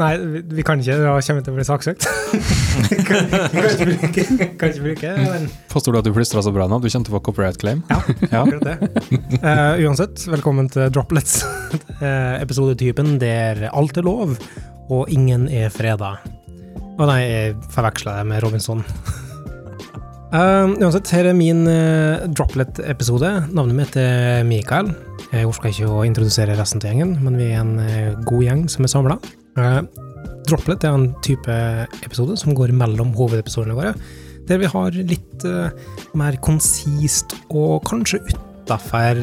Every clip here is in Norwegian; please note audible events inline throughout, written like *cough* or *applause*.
Nei, vi, vi kan ikke. Da kommer vi til å bli saksøkt. vi kan, vi kan ikke bruke, kan ikke bruke men... Påstår du at du plystra så bra nå? Du kommer til å få copyright claim? Ja, Ja. akkurat det. Uh, uansett, velkommen til Droplets. Uh, episodetypen der alt er lov, og ingen er freda. Å nei, jeg forveksla det med Robinson. Uh, uansett, her er min uh, Droplet-episode. Navnet mitt er Mikael. Jeg orker ikke å introdusere resten av gjengen, men vi er en uh, god gjeng som er samla. Droplet er en type episode som går mellom hovedepisodene våre, der vi har litt eh, mer konsist og kanskje utafor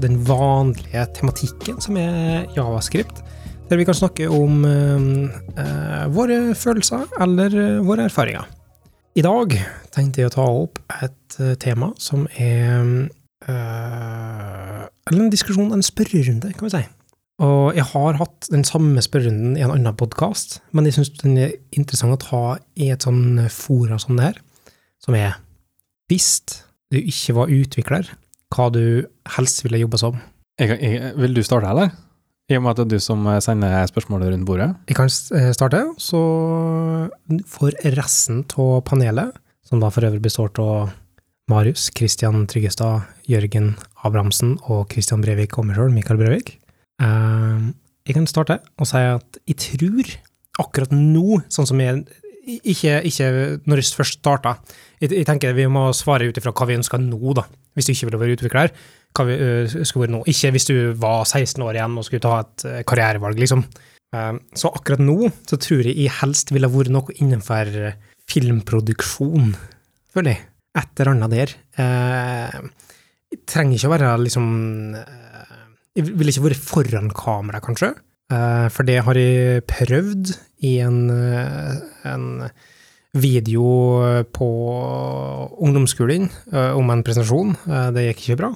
den vanlige tematikken som er javascript. Der vi kan snakke om eh, eh, våre følelser eller eh, våre erfaringer. I dag tenkte jeg å ta opp et eh, tema som er eh, Eller en diskusjon, en spørrerunde, kan vi si. Og jeg har hatt den samme spørrerunden i en annen podkast, men jeg syns den er interessant å ta i et sånn fora som det her, som er Hvis du ikke var utvikler, hva du helst ville jobba som? Jeg, jeg, vil du starte, eller? I og med at det er du som sender spørsmålet rundt bordet. Jeg kan eh, starte, så får resten av panelet, som da for øvrig består av Marius, Kristian Tryggestad, Jørgen Abrahamsen og Kristian Brevik og meg sjøl, Mikael Brevik. Eh, jeg kan starte og si at jeg tror akkurat nå, sånn som jeg ikke, ikke når jeg først starta. Jeg, jeg tenker vi må svare ut ifra hva vi ønsker nå, da. Hvis du ikke ville være utvikler. Hva vi skulle vært nå. Ikke hvis du var 16 år igjen og skulle ta et ø, karrierevalg, liksom. Eh, Så akkurat nå så tror jeg jeg helst ville vært noe innenfor filmproduksjon, føler jeg. Et eller annet der. Eh, Jeg trenger ikke å være liksom eh, Jeg ville ikke vært foran kamera, kanskje. Eh, For det har jeg prøvd i en, eh, en video på ungdomsskolen eh, om en presentasjon. Det gikk ikke bra.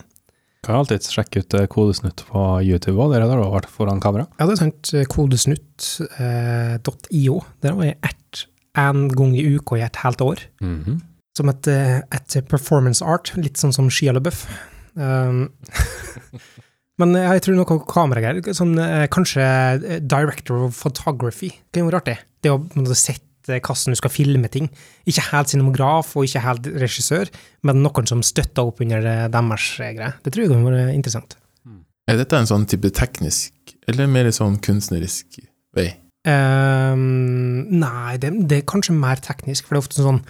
Kan alltid sjekke ut kodesnutt på YouTube òg, der har du vært foran kamera. Ja, det er sant. Kodesnutt.io. Der var jeg ett en gang i uka i et helt år. Mhm. Som et, et performance art, litt sånn som Shia LaBeouf. Um, *laughs* men jeg tror noe kameragreier, sånn, eh, kanskje eh, director of photography, er jo rart det. Det å sette hvordan du skal filme ting. Ikke helt cinemograf og ikke helt regissør, men noen som støtter opp under eh, deres greier. Det tror jeg kan være interessant. Er dette en sånn type teknisk, eller mer sånn kunstnerisk vei? Um, nei, det, det er kanskje mer teknisk, for det er ofte sånn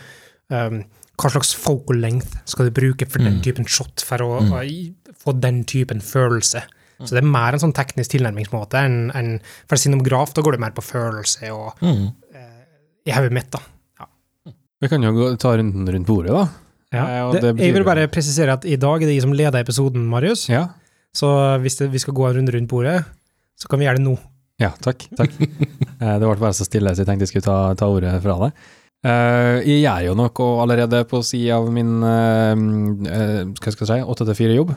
um, Hva slags focal length skal du bruke for den Mm. typen shot for å Mm. Få den typen følelse? Så det er mer en sånn teknisk tilnærmingsmåte enn en, For en cinemograf, da går det mer på følelse og Mm. eh, i hodet mitt, da. Vi kan jo gå, ta runden rundt bordet, da. Ja. Eh, det, det betyr jeg vil bare presisere at i dag er det jeg som leder episoden, Marius. Ja, Så hvis det, vi skal gå en runde rundt bordet, så kan vi gjøre det nå. ja takk. takk. *laughs* Eh, det ble bare så stille, så jeg tenkte jeg skulle ta, ta ordet fra deg. Uh, jeg gjør jo noe allerede på sida av min uh, uh, hva skal jeg si, 8-4-jobb.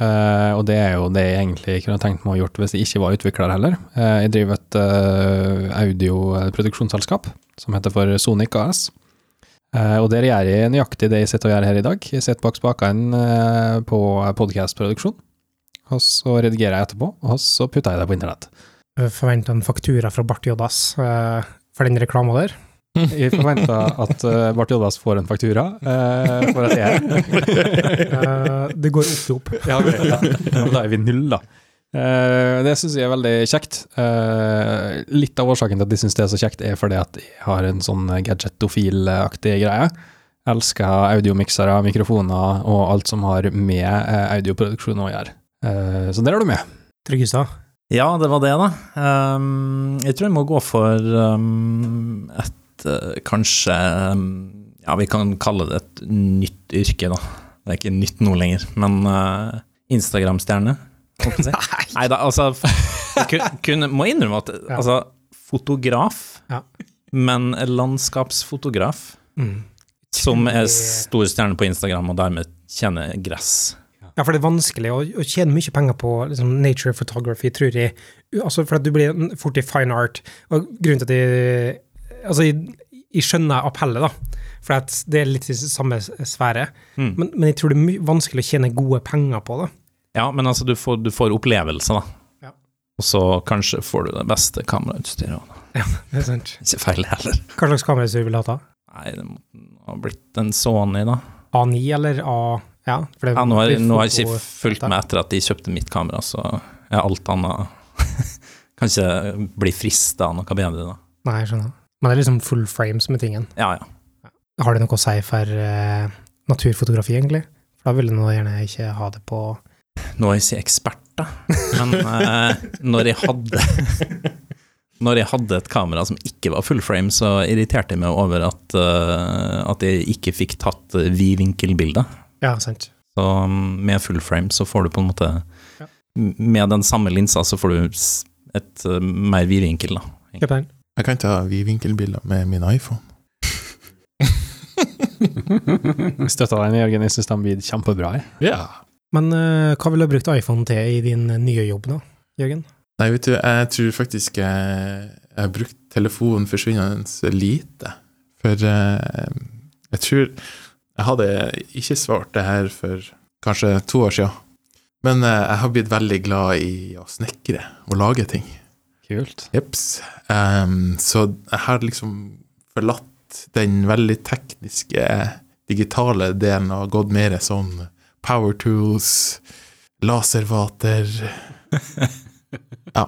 Eh, og det er jo det jeg egentlig kunne tenkt meg å gjort hvis jeg ikke var utvikler heller. Uh, jeg driver et uh, audioproduksjonsselskap som heter for Sonic AS. Eh, og der gjør jeg nøyaktig det jeg sitter og gjør her i dag. Jeg sitter bak spakene uh, på podcast-produksjon, og så redigerer jeg etterpå, og så putter jeg det på internett. Forventer en faktura fra Bart Jodas eh, for den reklama der. *laughs* Jeg forventer at uh, Bart Joddas får en faktura uh, for at jeg er. Eh, det går opp i opp. *laughs* Ja, okay, ja. Da er vi null, da. Uh, det syns jeg er veldig kjekt. Eh, litt av årsaken til at de syns det er så kjekt, er fordi at jeg har en sånn gadgetofil-aktig greie. Elsker audiomiksere, mikrofoner og alt som har med eh, audioproduksjon å gjøre. Eh, så der er du med. Tryggestad. Ja, det var det, da. Um, jeg tror jeg må gå for um, et eh, kanskje ehm, Ja, vi kan kalle det et nytt yrke, da. Det er ikke nytt nå lenger, men uh, Instagram-stjerne. si. *laughs* Nei da, altså kun- Må innrømme at Ja. altså, fotograf, Ja. men landskapsfotograf, Mm. som er stor stjerne på Instagram og dermed tjener gress. Ja, for det er vanskelig å, å tjene mye penger på liksom, nature photography, tror jeg. Altså, for at du blir fort i fine art. Og grunnen til at jeg Altså, jeg, jeg skjønner appellet, da. For det er litt i samme sfære. Mm. Men, men jeg tror det er mye vanskelig å tjene gode penger på det. Ja, men altså, du får, du får opplevelse, da. Ja. Og så kanskje får du det beste kamerautstyret. da. Det er sant. *laughs* Ikke feil heller. Hva slags kamerautstyr vil du ha? da? Nei, det må ha blitt en Sony, da. A9 eller A... Ja, det Ja, nå har, nå har jeg ikke fulgt med etter at de kjøpte mitt kamera, så er alt annet *laughs* Kan ikke bli frista av noe bedre, da. Nei, jeg skjønner. Men det er liksom full frame som er tingen. Ja, ja. Har det noe å si for eh, naturfotografi, egentlig? For da vil du nå gjerne ikke ha det på Nå er jeg ikke ekspert, da, men eh, når jeg hadde *laughs* Når jeg hadde et kamera som ikke var full frame, så irriterte jeg meg over at, uh, at jeg ikke fikk tatt uh, vidvinkelbilder. Ja, sant. Så um, med full frame så får du på en måte Ja. Med den samme linsa så får du et uh, mer vidvinkel, da. Kjøp den. Jeg kan ta vidvinkelbilder med min iPhone. *laughs* Støtta deg, Jørgen. Jeg syns de blir kjempebra. jeg. Ja. Men uh, hva ville du brukt iPhone til i din nye jobb, da, Jørgen? Nei, vet du, jeg tror faktisk jeg, jeg har brukt telefonen forsvinnende lite. For uh, jeg tror Jeg hadde ikke svart det her for kanskje to år siden. Men uh, jeg har blitt veldig glad i å snekre og lage ting. Kult. Jeps. Um, så jeg har liksom forlatt den veldig tekniske, digitale delen og gått mer sånn power tools, laservater *laughs* Ja.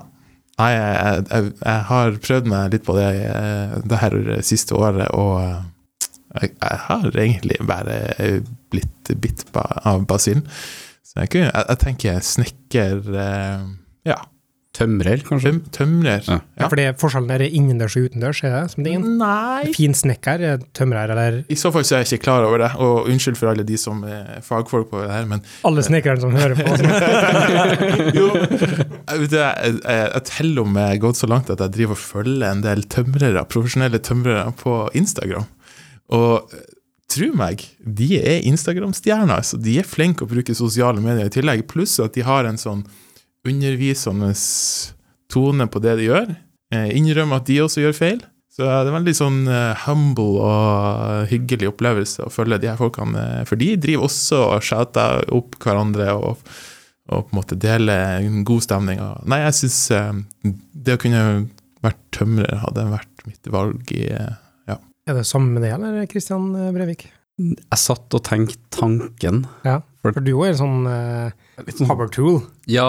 Nei, jeg, jeg, jeg har prøvd meg litt på det eh, det her siste året, og eh, jeg, jeg har egentlig bare blitt bitt av basillen. Så jeg tenker snekker eh, Ja, Tømrer, kanskje? tøm, tømrer. Ja. Ja. For det, forskjellen er innendørs og utendørs, er det som tingen? Nei Fin snekker, er tømrer eller I så fall så er jeg ikke klar over det, og unnskyld for alle de som er fagfolk på det her, men alle snekkerne som hører på. *laughs* Jo, jeg, vet, du, jeg, jeg, jeg teller om jeg har gått så langt at jeg driver og følger en del tømrere, profesjonelle tømrere på Instagram. Og eh, tro meg, de er Instagram-stjerner, så de er flinke å bruke sosiale medier i tillegg, pluss at de har en sånn undervisende tone på det de gjør. Innrømme at de også gjør feil. Så det er en veldig sånn eh, humble og hyggelig opplevelse å følge de her folkene, eh, for de driver også og shouter opp hverandre og, og på en måte deler en god stemning. Nei, jeg syns det å kunne vært tømrer hadde vært mitt valg i ja. er det samme med det, eller, Kristian Brevik? Jeg satt og tenkte tanken. Ja. For du er en sånn uh, Litt hover tool. Ja,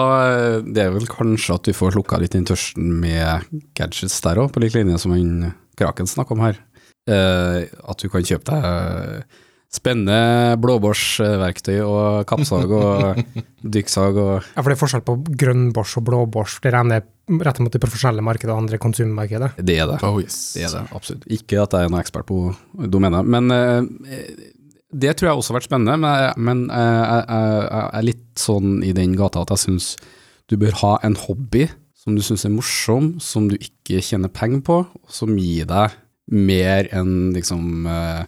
det er vel kanskje at du får lukka litt den tørsten med gadgets der òg, på lik linje som han Kraken snakka om her. Uh, at du kan kjøpe deg spennende blåbårsverktøy og kappsag og *laughs* dykksag og Ja, for det er forskjell på grønnbors og blåbors. Det regner rett mot det profesjonelle markedet og andre konsummarkedet. Det er det. Oh yes. Det er det, absolutt. Ikke at jeg er noen ekspert på domenet, men eh, det tror jeg også har vært spennende. Men, jeg- men eh, jeg, jeg, jeg er litt sånn i den gata at jeg syns du bør ha en hobby som du syns er morsom, som du ikke tjener penger på, og som gir deg mer enn liksom eh,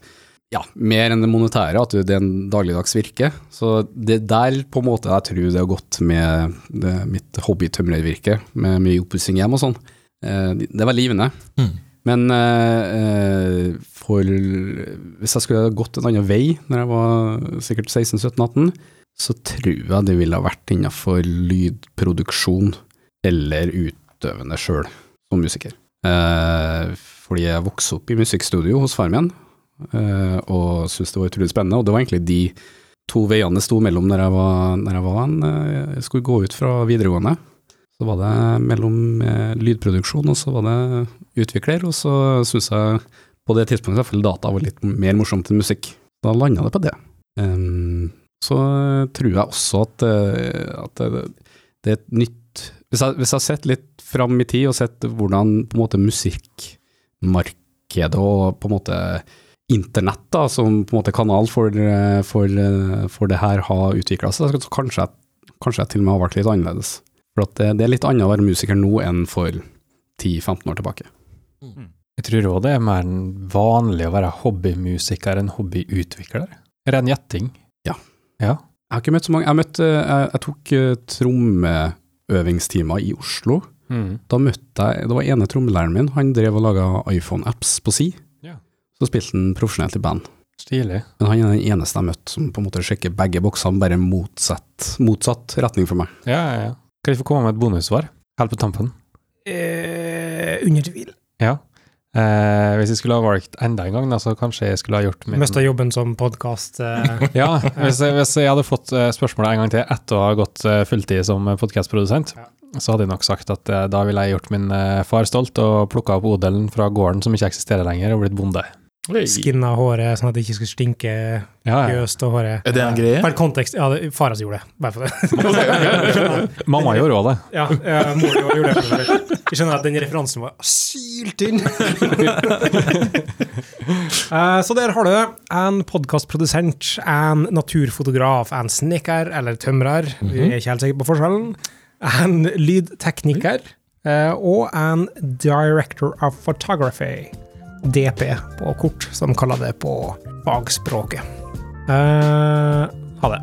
ja, mer enn det monetære, at det er en dagligdags virke. Så det der på en måte jeg tror det har gått med det, mitt hobbytømrervirke, med mye oppussing hjem og sånn. Eh, Det veldig givende. Mm. Men eh, eh, for Hvis jeg skulle gått en annen vei når jeg var sikkert 16-17-18, så tror jeg det ville ha vært innenfor lydproduksjon eller utøvende sjøl som musiker. Eh, fordi jeg vokste opp i musikkstudio hos far min, og syntes det var utrolig spennende. Og det var egentlig de to veiene det sto mellom når jeg var, når jeg, var en, eh, jeg skulle gå ut fra videregående. Så var det mellom eh, lydproduksjon, og så var det utvikler, og så syntes jeg på det tidspunktet selvfølgelig data var litt mer morsomt enn musikk. Da landa det på det. Um, så tror jeg også at, eh, at det, det er et nytt Hvis jeg, hvis jeg har sett litt fram i tid, og sett hvordan på en måte musikkmarkedet og på en måte internett da, som på en måte kanal for, eh, for, eh, for det her har utvikla seg, så kanskje jeg, kanskje jeg til og med har vært litt annerledes. For at det, det er litt annet å være musiker nå enn for 10-15 år tilbake. Jeg tror òg det er mer vanlig å være hobbymusiker enn hobbyutvikler. Ren gjetting. Ja. Ja. Jeg har ikke møtt så mange. Jeg, møtte, jeg, jeg tok eh, trommeøvingstimer i Oslo. Mm. Da møtte jeg Det var ene trommelæreren min, han drev og laga iPhone-apps på si. Så spilte han profesjonelt i band. Stilig. Men han er den eneste jeg møtt, som på en måte sjekker begge boksene, bare motsatt, motsatt retning for meg. Ja, ja, ja. Kan jeg få komme med et bonussvar? Helt på tampen. Eh, under tvil. Ja. Eh, hvis jeg skulle ha valgt enda en gang, da, så kanskje jeg skulle ha gjort min Mista jobben som podkast. *laughs* Ja, hvis jeg, hvis jeg hadde fått eh, spørsmålet en gang til etter å ha gått eh, fulltid som podkastprodusent, Ja. så hadde jeg nok sagt at eh, da ville jeg gjort min eh, far stolt og plukka opp odelen fra gården som ikke eksisterer lenger, og blitt bonde. Skinna håret sånn at det ikke skulle stinke Ja, ja. fjøst og håret. Er det en greie? For kontekst, ja, det- far hans gjorde det, bare for *laughs* det. Mamma gjorde òg det. Ja, eh, mor gjorde det. Jeg skjønner at den referansen var syltynn. *laughs* Eh, Så der har du det. En podkastprodusent, en naturfotograf, en snekker eller tømrer, vi er ikke helt sikre på forskjellen, en lydtekniker eh, og en director of photography. DP på kort, som kaller det på fagspråket. Eh, ha det.